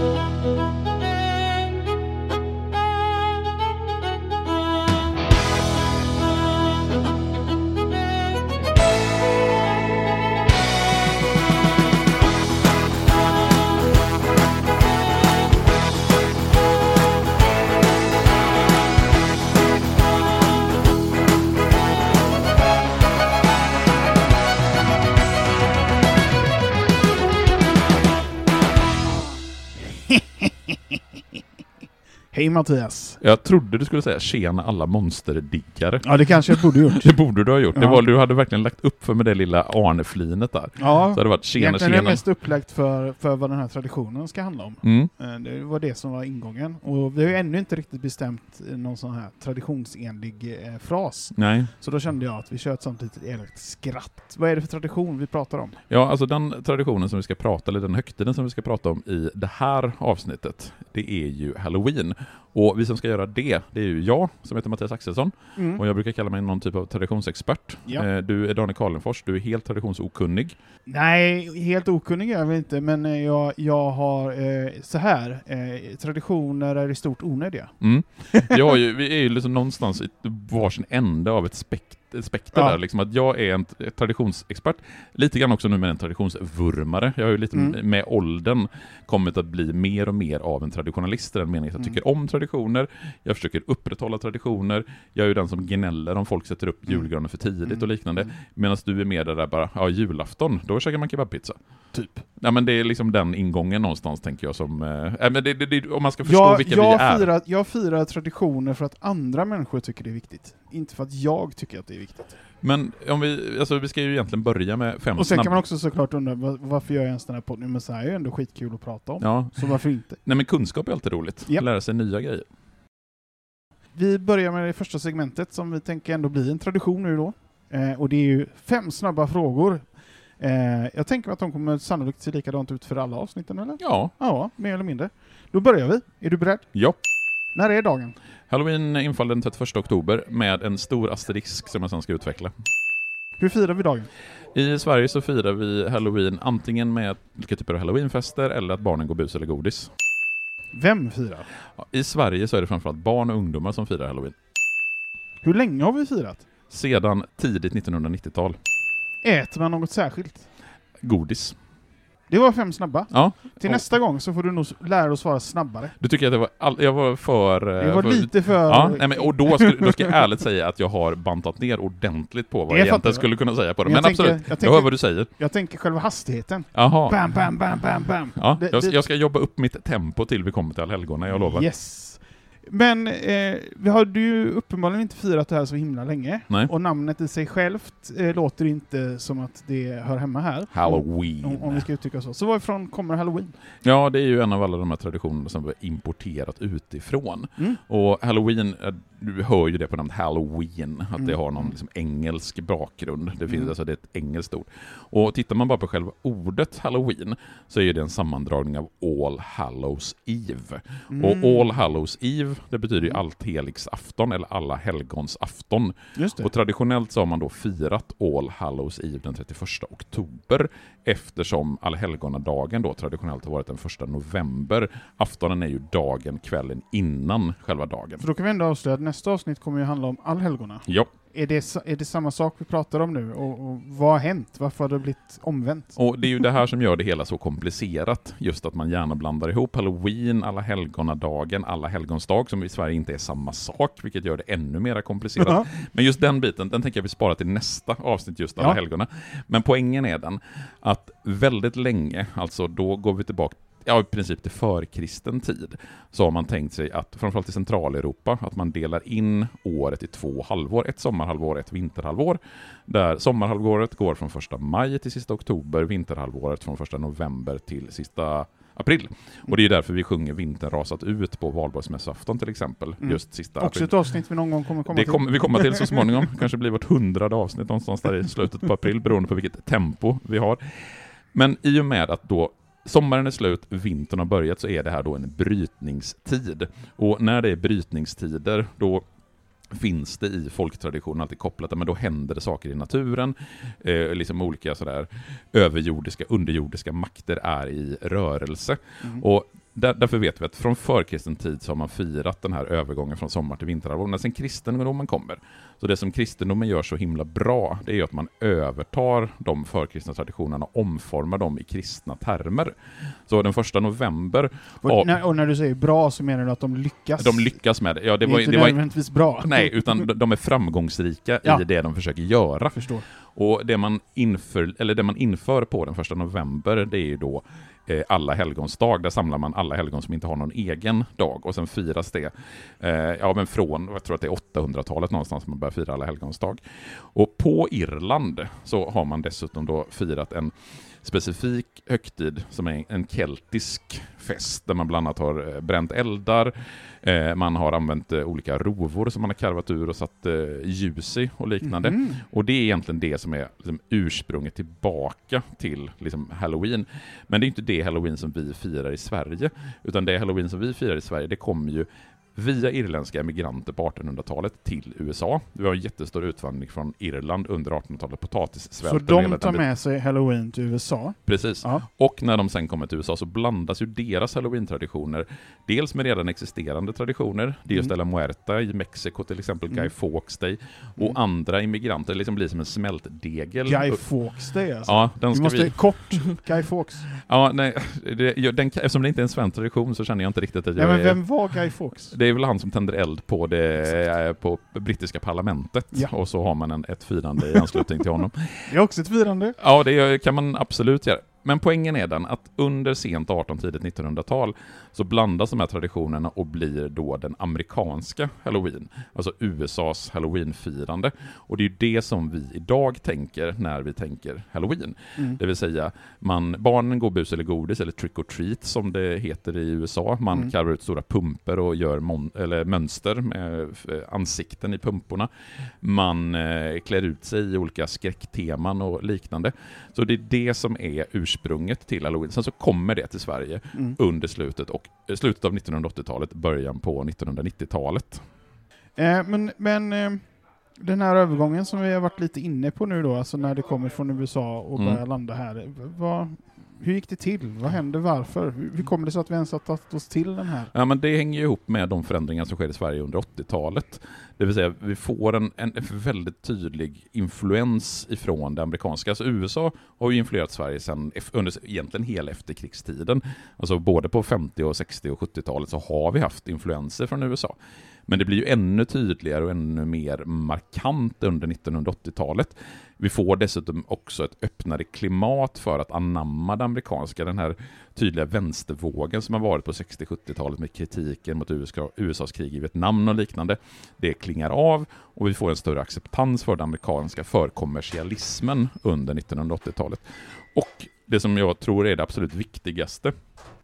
Música Hej Mattias! Jag trodde du skulle säga tjena alla monsterdiggare. Ja, det kanske jag borde gjort. Det borde du ha gjort. Det Ja. var, du hade verkligen lagt upp för med det lilla Arne-flinet där. Ja, Så det varit tjena egentligen är det tjena. mest upplagt för, för vad den här traditionen ska handla om. Mm. Eh, Det var det som var ingången. Och vi har ju ännu inte riktigt bestämt eh, någon sån här traditionsenlig eh, fras. Nej. Så då kände jag att vi kör ett sånt litet elakt skratt. Vad är det för tradition vi pratar om? Ja, alltså den traditionen som vi ska prata, eller den högtiden som vi ska prata om i det här avsnittet, det är ju Halloween. Och vi som ska göra det, det är ju jag, som heter Mattias Axelsson, Mm. och jag brukar kalla mig någon typ av traditionsexpert. Ja. Eh, Du är Daniel Karlenfors, du är helt traditionsokunnig. Nej, helt okunnig är jag väl inte, men eh, jag, jag har eh, så här. Eh, traditioner är i stort onödiga. Mm. Ju, vi är ju liksom någonstans i varsin ände av ett spekt ett spekter Ja. där, liksom att jag är en traditionsexpert, lite grann också nu med en traditionsvurmare. Jag har ju lite Mm. med åldern kommit att bli mer och mer av en traditionalist i den meningen att jag Mm. tycker om traditioner, jag försöker upprätthålla traditioner, jag är ju den som gnäller om folk sätter upp Mm. julgranen för tidigt och liknande, Mm. medan du är mer där bara, ja julafton, då käkar man kebabpizza. Typ. Ja men det är liksom den ingången någonstans tänker jag som, eh, äh, det, det, det, om man ska förstå Jag, vilka jag, vi är. firar, jag firar traditioner för att andra människor tycker det är viktigt. Inte för att jag tycker att det är viktigt. Men om vi, alltså vi ska ju egentligen börja med fem Och sen snabba- kan man också såklart undra var- varför gör jag ens den här podden? Men så här är ju ändå skitkul att prata om. Ja, Så varför inte? nej men kunskap är alltid roligt. Japp. Lära sig nya grejer. Vi börjar med det första segmentet som vi tänker ändå bli en tradition nu då. Eh, och det är ju fem snabba frågor. Eh, jag tänker att de kommer sannolikt se likadant ut för alla avsnitten eller? Ja, Ja, mer eller mindre. Då börjar vi. Är du beredd? ja. När är dagen? Halloween infaller den 31 oktober med en stor asterisk som jag sen ska utveckla. Hur firar vi dagen? I Sverige så firar vi halloween antingen med olika typer av halloweenfester eller att barnen går bus eller godis. Vem firar? I Sverige så är det framförallt barn och ungdomar som firar halloween. Hur länge har vi firat? Sedan tidigt 1990-tal. Äter man något särskilt? Godis. Det var fem snabba. Ja, Till nästa gång så får du nog lära dig att svara snabbare. du tycker att jag var, all, jag var för... eh, Det var för lite för... Ja, nej, men, och då ska, då ska jag ärligt säga att jag har bantat ner ordentligt på vad jag fattar egentligen jag. skulle kunna säga på det. Men Men, jag tänker- absolut, jag jag, tänker- hör vad du säger. Jag tänker själva hastigheten. Jaha. Bam, bam, bam, bam, bam. Ja, Det- jag, det- jag ska jobba upp mitt tempo till vi kommer till allhelgona, jag lovar. Yes. Men eh, vi har ju uppenbarligen inte firat det här så himla länge. Nej. Och namnet i sig självt eh, låter inte som att det hör hemma här. Halloween. Om, om vi ska uttrycka så. Så varifrån kommer halloween? Ja, det är ju en av alla de här traditionerna som vi har importerat utifrån. Mm. Och halloween, eh, du hör ju det på namnet halloween, att det Mm. har någon liksom engelsk bakgrund. Det finns Mm. alltså det är ett engelskt ord. Och tittar man bara på själva ordet halloween så är det en sammandragning av All Hallows Eve. Mm. Och All Hallows Eve, det betyder ju alltheligsafton eller alla helgons afton. Det. Och traditionellt så har man då firat All Hallows Eve den 31 oktober eftersom allhelgonadagen då traditionellt har varit den 1 november. Aftonen är ju dagen, kvällen innan själva dagen. För då kan vi ändå avslöja nästa avsnitt kommer ju handla om allhelgona. Ja, Är det, är det samma sak vi pratar om nu? Och, och vad har hänt? Varför har det blivit omvänt? och det är ju det här som gör det hela så komplicerat. Just att man gärna blandar ihop halloween, alla helgonadagen, alla helgonsdag som i Sverige inte är samma sak, vilket gör det ännu mer komplicerat. Ja. Men just den biten, den tänker jag vi spara till nästa avsnitt, just alla Ja. helgona. Men poängen är den att väldigt länge, alltså då går vi tillbaka Ja, i princip till förkristen tid, så har man tänkt sig att, framförallt i Centraleuropa, att man delar in året i två halvår, ett sommarhalvår, ett vinterhalvår, där sommarhalvåret går från första maj till sista oktober, vinterhalvåret från första november till sista april. Och det är därför vi sjunger Vintern rasat ut på valborgsmässoafton till exempel, Mm. just sista Också april. ett avsnitt vi någon gång kommer komma Det till. kommer vi komma till så småningom. Kanske blir vårt hundrade avsnitt någonstans där i slutet på april, beroende på vilket tempo vi har. Men i och med att då sommaren är slut, vintern har börjat, så är det här då en brytningstid. Och när det är brytningstider, då finns det i folktraditionen alltid kopplat, men då händer det saker i naturen, eh, liksom olika sådär överjordiska, underjordiska makter är i rörelse. Mm. Och där, därför vet vi att från förkristen tid så har man firat den här övergången från sommar till vinterhalvår, när sen kristendomen kommer. Så det som kristendomen gör så himla bra, det är att man övertar de förkristna traditionerna och omformar dem i kristna termer. Så den första november... Och, Ja. när, och när du säger bra så menar du att de lyckas? De lyckas med det. Ja, det det är var, inte det var, nödvändigtvis bra. nej, utan de- är framgångsrika Ja. i det de försöker göra. Förstår. Och det man, inför, eller det man inför på den första november, det är ju då eh, alla helgons dag. Där samlar man alla helgon som inte har någon egen dag och sen firas det, eh, ja men från, jag tror att det är 800-talet någonstans man börjar fira alla helgons dag. Och på Irland så har man dessutom då firat en specifik högtid som är en keltisk fest där man bland annat har eh, bränt eldar, eh, man har använt eh, olika rovor som man har karvat ur och satt ljus i och liknande. Mhm. Och det är egentligen det som är liksom, ursprunget tillbaka till liksom, halloween. Men det är inte det halloween som vi firar i Sverige, utan det halloween som vi firar i Sverige, det kommer ju via irländska emigranter på 1800-talet till USA. Vi har en jättestor utvandring från Irland under 1800-talet, Så potatissvälten. och de tar med sig halloween till USA? Precis. Ja. Och när de sen kommer till USA så blandas ju deras halloween-traditioner dels med redan existerande traditioner, Dios Mm. de la Muerta i Mexiko till exempel, Mm. Guy Fawkes Day, och Mm. andra immigranter, liksom blir som en smältdegel. Guy Fawkes Day alltså? Ja, den Vi ska måste vi... kort, Guy Fawkes. Ja, nej, det, den, eftersom det inte är en svensk tradition så känner jag inte riktigt att Ja, jag men är... vem var Guy Fawkes? Det är väl han som tänder eld på, det, eh, på brittiska parlamentet, Ja. och så har man en, ett firande i anslutning till honom. Det är också ett firande. Ja, det kan man absolut göra. Men poängen är den att under sent 18 tidigt 1900-tal så blandas de här traditionerna och blir då den amerikanska halloween, alltså USAs halloweenfirande. Och det är ju det som vi idag tänker när vi tänker halloween. Mm. Det vill säga, man, barnen går bus eller godis, eller trick or treat som det heter i USA. Man Mm. karvar ut stora pumper och gör mon- eller mönster med ansikten i pumporna. Man eh, klär ut sig i olika skräckteman och liknande. Så det är det som är ursprunget till halloween. Sen så kommer det till Sverige Mm. under slutet, och, eh, slutet av 1980-talet, början på 1990-talet. Eh, men men eh, den här övergången som vi har varit lite inne på nu då, alltså när det kommer från USA och Mm. börjar landa här. Vad, hur gick det till? Vad hände? Varför? Hur, kommer det sig att vi ens har tagit oss till den här? Ja, men det hänger ihop med de förändringar som sker i Sverige under 80-talet. Det vill säga, vi får en, en väldigt tydlig influens ifrån det amerikanska. Alltså USA har ju influerat Sverige sedan, under egentligen hela efterkrigstiden. Alltså både på 50-, och 60 och 70-talet så har vi haft influenser från USA. Men det blir ju ännu tydligare och ännu mer markant under 1980-talet. Vi får dessutom också ett öppnare klimat för att anamma det amerikanska, den här tydliga vänstervågen som har varit på 60-70-talet med kritiken mot USA, USAs krig i Vietnam och liknande. Det klingar av och vi får en större acceptans för det amerikanska, för kommersialismen under 1980-talet. Och det som jag tror är det absolut viktigaste,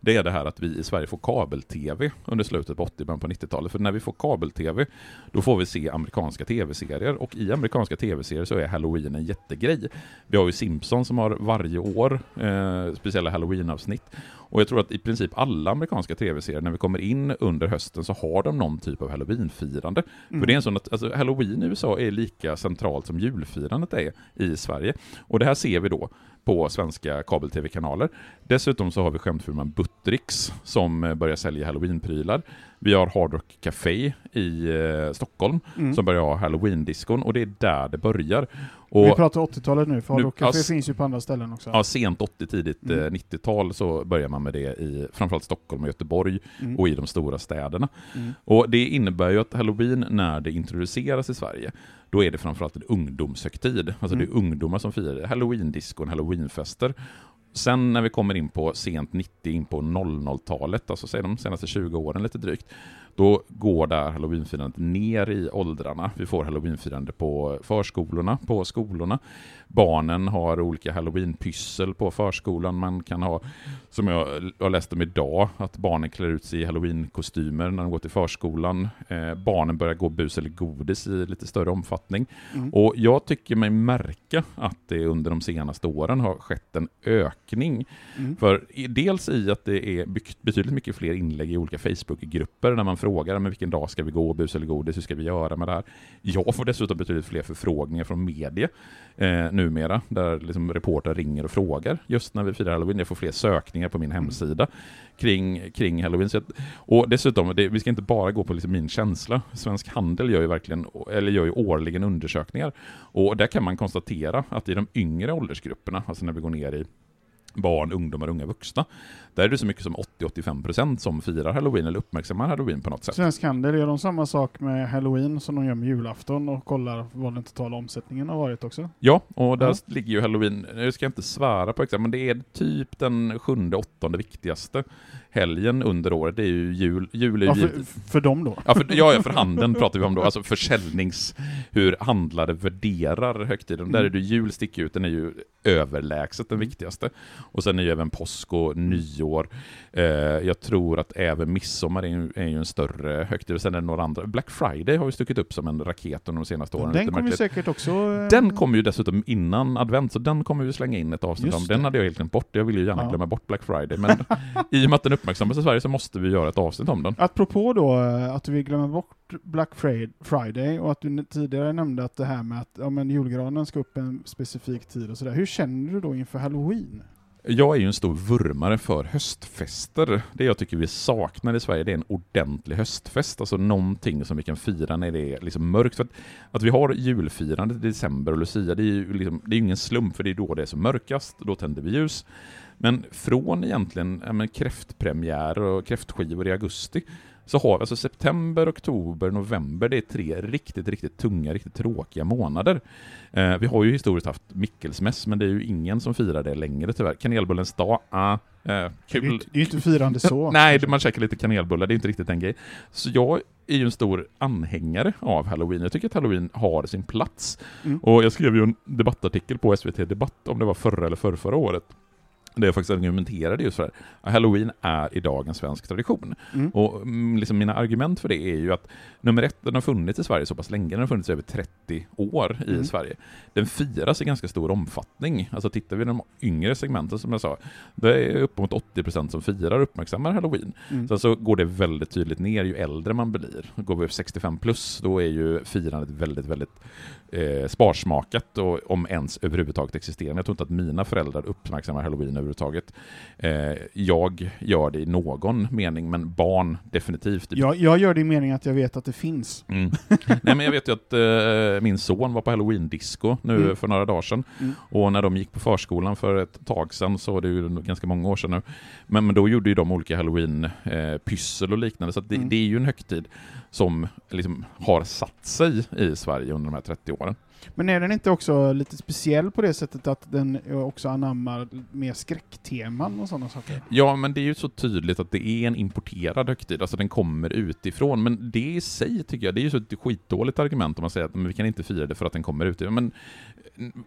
det är det här att vi i Sverige får kabel-tv under slutet på 80 början på 90-talet. För när vi får kabel-tv, då får vi se amerikanska tv-serier och i amerikanska tv-serier så är halloween en jättegrej. Vi har ju Simpson som har varje år eh, speciella halloween-avsnitt. Och jag tror att i princip alla amerikanska tv-serier, när vi kommer in under hösten, så har de någon typ av halloween-firande. Mm. För det är en sån att alltså, halloween i USA är lika centralt som julfirandet är i Sverige. Och det här ser vi då på svenska kabel-tv-kanaler. Dessutom så har vi skämtfirman Buttricks som eh, börjar sälja halloween-prylar. Vi har Hard Rock Café i eh, Stockholm Mm. som börjar ha halloween-diskon och det är där det börjar. Vi Och pratar 80-talet nu, för Hard Rock Café s- finns ju på andra ställen också. ja, sent 80, tidigt Mm. eh, 90-tal så börjar man med det i framförallt Stockholm och Göteborg Mm. och i de stora städerna. Mm. Och det innebär ju att halloween, när det introduceras i Sverige, då är det framförallt en ungdomshögtid. Alltså Mm. det är ungdomar som firar halloween-diskon, halloweenfester. Sen när vi kommer in på sent 90, in på 00-talet, alltså säg de senaste 20 åren lite drygt, då går där halloweenfirandet ner i åldrarna. Vi får halloweenfirande på förskolorna, på skolorna. Barnen har olika halloweenpyssel på förskolan. Man kan ha, som jag har läst om idag, att barnen klär ut sig i halloweenkostymer när de går till förskolan. Eh, barnen börjar gå bus eller godis i lite större omfattning. Mm. Och jag tycker mig märka att det under de senaste åren har skett en ökning. Mm. För dels i att det är betydligt mycket fler inlägg i olika Facebookgrupper där man frågar men vilken dag ska vi gå, bus eller godis, hur ska vi göra med det här? Jag får dessutom betydligt fler förfrågningar från media eh, numera, där liksom reportrar ringer och frågar just när vi firar halloween. Jag får fler sökningar på min hemsida kring, kring halloween. Så att, och dessutom, det, vi ska inte bara gå på liksom min känsla. Svensk Handel gör ju verkligen, eller gör ju årligen undersökningar. Och där kan man konstatera att i de yngre åldersgrupperna, alltså när vi går ner i barn, ungdomar och unga vuxna, där är det så mycket som 80-85% som firar halloween eller uppmärksammar halloween på något sätt. Svensk Handel, gör de samma sak med halloween som de gör med julafton och kollar vad den totala omsättningen har varit också? Ja, och där Ja. ligger ju halloween, nu ska jag inte svära på exakt, men det är typ den sjunde, åttonde viktigaste helgen under året. Det är ju jul, jul är Ja, för, för dem då? Ja, för, ja, för handeln pratar vi om då, alltså försäljnings... Hur handlare värderar högtiden. Där är det jul sticker ut, den är ju överlägset den viktigaste. Och sen är ju även påsk och nyår. Eh, jag tror att även midsommar är ju, är ju en större högtid. Sen är det några andra. Black Friday har ju stuckit upp som en raket under de senaste åren. Den kommer säkert också... eh, Den kommer ju dessutom innan advent, så den kommer vi slänga in ett avsnitt om. Den hade jag helt glömt bort. Jag vill ju gärna Ja. glömma bort Black Friday, men i och med att den uppmärksammas i Sverige så måste vi göra ett avsnitt om den. Apropå då eh, att vi glömmer bort Black Fri- Friday och att du tidigare nämnde att det här med att ja, men julgranen ska upp en specifik tid och sådär. Hur känner du då inför halloween? Jag är ju en stor vurmare för höstfester. Det jag tycker vi saknar i Sverige det är en ordentlig höstfest, alltså någonting som vi kan fira när det är liksom mörkt. För att, att vi har julfirande i december och Lucia, det är ju liksom, det är ingen slump, för det är då det är som mörkast, då tänder vi ljus. Men från egentligen ja, men kräftpremiärer och kräftskivor i augusti, så har vi alltså september, oktober, november, det är tre riktigt, riktigt tunga, riktigt tråkiga månader. Eh, vi har ju historiskt haft Mickelsmäss, men det är ju ingen som firar det längre tyvärr. Kanelbullens dag, ah, eh, kul. det är ju inte firande så. Nej, man käkar lite kanelbullar, det är inte riktigt den grejen. Så jag är ju en stor anhängare av halloween. Jag tycker att halloween har sin plats. Mm. Och jag skrev ju en debattartikel på SVT Debatt, om det var förra eller förra, förra året, där jag faktiskt argumenterade just för här. Halloween är idag en svensk tradition. Mm. Och mm, liksom mina argument för det är ju att nummer ett, den har funnits i Sverige så pass länge, den har funnits i över 30 år i Mm. Sverige. Den firas i ganska stor omfattning. Alltså tittar vi på de yngre segmenten som jag sa, det är uppemot 80% som firar och uppmärksammar halloween. Mm. Sen så går det väldigt tydligt ner ju äldre man blir. Går vi upp 65 plus, då är ju firandet väldigt, väldigt eh, sparsmakat och om ens överhuvudtaget existerande. Jag tror inte att mina föräldrar uppmärksammar halloween överhuvudtaget. Eh, jag gör det i någon mening, men barn definitivt. Jag, jag gör det i meningen att jag vet att det finns. Mm. Nej men jag vet ju att eh, min son var på halloween-disco nu Mm. för några dagar sedan. Mm. Och när de gick på förskolan för ett tag sedan, så det ju ganska många år sedan nu. Men, men då gjorde ju de olika halloween-pyssel och liknande, så det, Mm. det är ju en högtid som liksom har satt sig i Sverige under de här 30 åren. Men är den inte också lite speciell på det sättet att den också anammar mer skräckteman och sådana saker? Ja, men det är ju så tydligt att det är en importerad högtid, alltså den kommer utifrån. Men det i sig tycker jag, det är ju så ett skitdåligt argument om man säger att men vi kan inte fira det för att den kommer utifrån. Men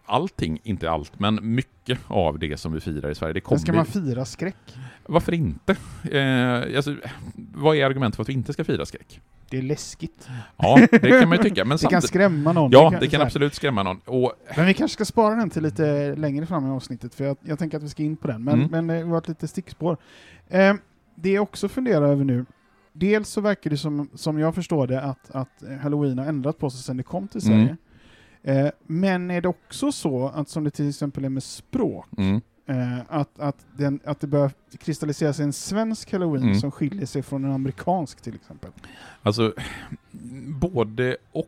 allting, inte allt, men mycket av det som vi firar i Sverige, det Men kommer... ska man fira skräck? Varför inte? Eh, alltså, vad är argumentet för att vi inte ska fira skräck? Det är läskigt. Ja, det kan man ju tycka, men Det kan skrämma någon. Ja, det kan här. absolut skrämma någon. Och Men vi kanske ska spara den till lite längre fram i avsnittet, för jag, jag tänker att vi ska in på den. Men, Mm. men det var ett litet stickspår. Eh, det jag också funderar över nu, dels så verkar det som, som jag förstår det, att, att halloween har ändrat på sig sedan det kom till Mm. Sverige. Eh, men är det också så att, som det till exempel är med språk, mm, eh, att, att, den, att det börjar kristallisera sig en svensk halloween Mm. som skiljer sig från en amerikansk till exempel? Alltså, både och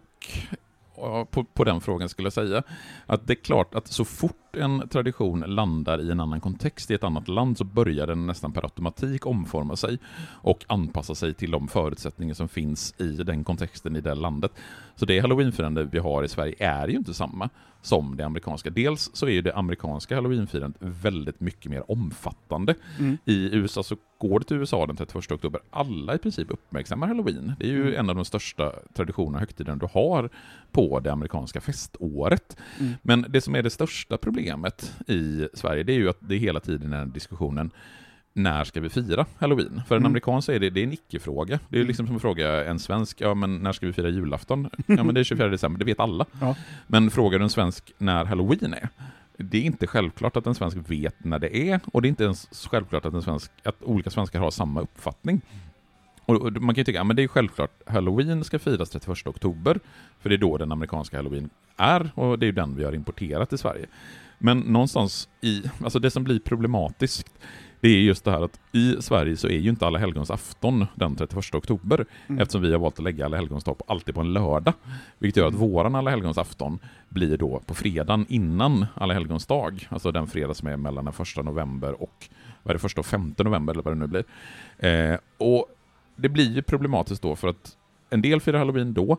på, på den frågan skulle jag säga. Att det är klart att så fort en tradition landar i en annan kontext i ett annat land så börjar den nästan per automatik omforma sig och anpassa sig till de förutsättningar som finns i den kontexten i det landet. Så det halloweenfirande vi har i Sverige är ju inte samma som det amerikanska. Dels så är ju det amerikanska halloweenfirandet väldigt mycket mer omfattande. Mm. I USA så går det till USA den 31 oktober. Alla i princip uppmärksammar halloween. Det är ju Mm. en av de största traditionerna och högtiderna du har på det amerikanska feståret. Mm. Men det som är det största problemet i Sverige, det är ju att det hela tiden är den diskussionen när ska vi fira halloween? För en Mm. amerikan så är det, det är en icke-fråga. Det är ju Mm. liksom som att fråga en svensk, ja men när ska vi fira julafton? Ja men det är 24 december, det vet alla. Ja. Men frågar du en svensk när halloween är? Det är inte självklart att en svensk vet när det är, och det är inte ens självklart att, en svensk, att olika svenskar har samma uppfattning. Och man kan ju tycka, ja men det är självklart, halloween ska firas 31 oktober, för det är då den amerikanska halloween är, och det är ju den vi har importerat till Sverige. Men någonstans i, alltså det som blir problematiskt, det är just det här att i Sverige så är ju inte alla helgons afton den 31 oktober, Mm. eftersom vi har valt att lägga alla helgons dag på, alltid på en lördag. Vilket gör att våran alla helgons afton blir då på fredagen innan alla helgons dag, alltså den fredag som är mellan den 1 november och vad är det, första och femte november eller vad det nu blir. Eh, och det blir ju problematiskt då för att en del firar halloween då,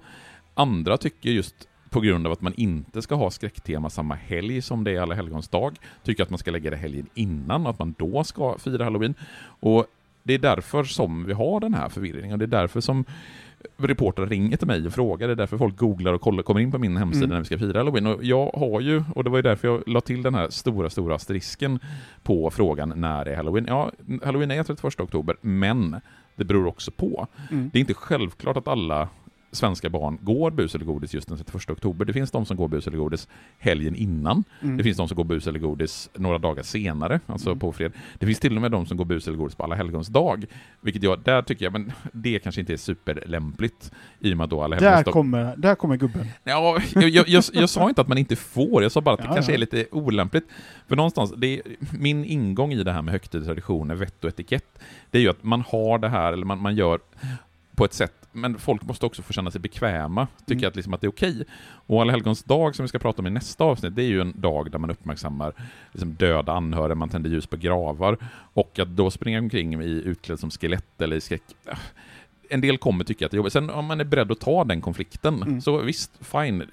andra tycker just på grund av att man inte ska ha skräcktema samma helg som det är alla helgons dag, tycker att man ska lägga det helgen innan, att man då ska fira halloween. Och det är därför som vi har den här förvirringen, och det är därför som reportrar ringer till mig och frågar, det är därför folk googlar och kollar, kommer in på min hemsida Mm. när vi ska fira halloween. Och jag har ju, och det var ju därför jag la till den här stora, stora asterisken på frågan när är halloween? Ja, halloween är 31 oktober, men det beror också på. Mm. Det är inte självklart att alla svenska barn går bus eller godis just den 31 oktober. Det finns de som går bus eller godis helgen innan. Mm. Det finns de som går bus eller godis några dagar senare, alltså Mm. på fredag. Det finns till och med de som går bus eller godis på alla helgons dag. Vilket jag, där tycker jag, men det kanske inte är superlämpligt i och med att då alla helgons Där, dag... kommer, där kommer gubben. Ja, jag, jag, jag, jag sa inte att man inte får, jag sa bara att det Ja, kanske ja. är lite olämpligt. För någonstans, det är, min ingång i det här med högtid, traditioner, vett och etikett, det är ju att man har det här, eller man, man gör på ett sätt, men folk måste också få känna sig bekväma, tycka Mm. att, liksom att det är okej. Och Alla helgons dag som vi ska prata om i nästa avsnitt, det är ju en dag där man uppmärksammar liksom döda anhöriga, man tänder ljus på gravar, och att då springa omkring i utklädd som skelett eller i skräck, ah, en del kommer tycka att det är jobbigt. Sen om man är beredd att ta den konflikten, Mm. så visst, fine.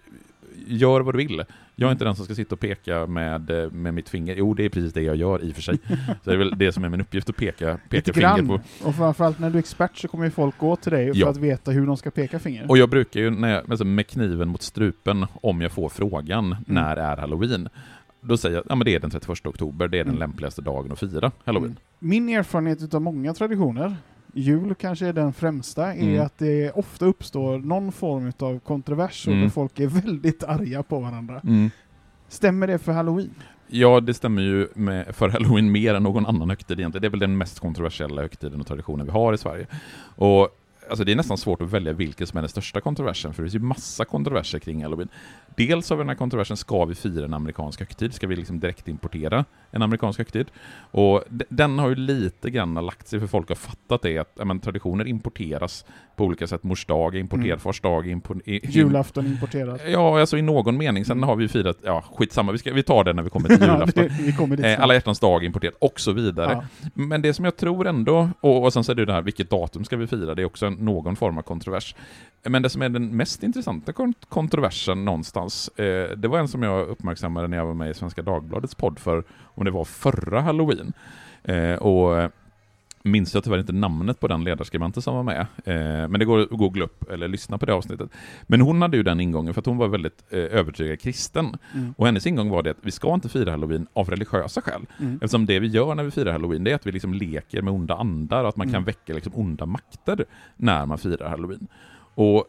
Gör vad du vill. Jag är inte den som ska sitta och peka med, eh, med mitt finger. Jo, det är precis det jag gör i och för sig. Så det är väl det som är min uppgift, att peka, peka finger grann. på. Och framförallt när du är expert så kommer ju folk gå till dig för Ja. att veta hur de ska peka finger. Och jag brukar ju när jag, alltså med kniven mot strupen, om jag får frågan Mm. när är halloween? Då säger jag, ja men det är den 31 oktober, det är den Mm. lämpligaste dagen att fira halloween. Mm. Min erfarenhet av många traditioner, jul kanske är den främsta, är Mm. att det ofta uppstår någon form av kontrovers och Mm. där folk är väldigt arga på varandra. Mm. Stämmer det för halloween? Ja, det stämmer ju med, för halloween mer än någon annan högtid egentligen. Det är väl den mest kontroversiella högtiden och traditionen vi har i Sverige. Och alltså, det är nästan svårt att välja vilken som är den största kontroversen, för det finns ju massa kontroverser kring halloween. Dels har vi den här kontroversen, ska vi fira en amerikansk högtid? Ska vi liksom direkt importera en amerikansk högtid? Och den har ju lite grann lagt sig, för folk har fattat det, att ja, men, traditioner importeras på olika sätt. Mors dag är importerad, Mm. fars dag är importerad. Julafton importerat. Ja, alltså i någon mening. Sen Mm. har vi firat, ja skitsamma, vi, ska, vi tar det när vi kommer till Ja, julafton. det, kommer dit Eh, alla hjärtans dag importerat och så vidare. Ja. Men det som jag tror ändå, och, och sen så är det det här, vilket datum ska vi fira? Det är också en, någon form av kontrovers. Men det som är den mest intressanta kontroversen någonstans, eh, det var en som jag uppmärksammade när jag var med i Svenska Dagbladets podd för, om det var förra halloween. Eh, och minns jag tyvärr inte namnet på den ledarskribenten som var med, eh, men det går att googla upp eller lyssna på det avsnittet. Men hon hade ju den ingången för att hon var väldigt eh, övertygad kristen. Mm. Och hennes ingång var det att vi ska inte fira halloween av religiösa skäl. Mm. Eftersom det vi gör när vi firar halloween, det är att vi liksom leker med onda andar, och att man kan Mm. väcka liksom onda makter när man firar halloween. Och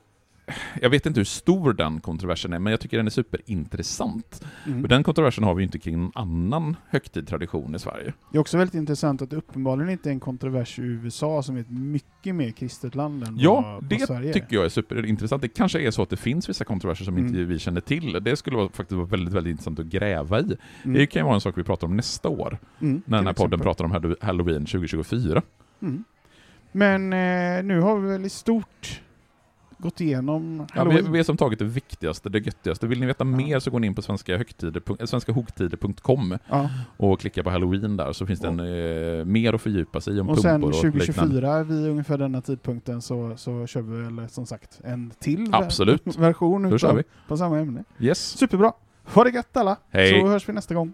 jag vet inte hur stor den kontroversen är, men jag tycker den är superintressant. Mm. Och den kontroversen har vi ju inte kring någon annan högtid tradition i Sverige. Det är också väldigt intressant att det uppenbarligen inte är en kontrovers i USA som är ett mycket mer kristet land än Ja, vad, det vad Sverige är. tycker jag är superintressant. Det kanske är så att det finns vissa kontroverser som inte Mm. vi känner till. Det skulle vara, faktiskt vara väldigt, väldigt intressant att gräva i. Mm. Det kan ju vara en sak vi pratar om nästa år, Mm, när den här podden exempel. pratar om Hallo- halloween 2024. Mm. Men eh, nu har vi väl i stort gått igenom Ja, vi, vi har som tagit det viktigaste, det göttigaste. Vill ni veta mer så går ni in på svenska högtider, svenskahogtider.com ja. och klicka på halloween där, så finns det en, eh, mer att fördjupa sig om Och sen pumpor och liknande. 2024 vid ungefär denna tidpunkten så, så kör vi väl som sagt en till Absolut. version Då utav- vi. på samma ämne. Yes. Superbra! Ha det gött alla! Hej. Så hörs vi nästa gång.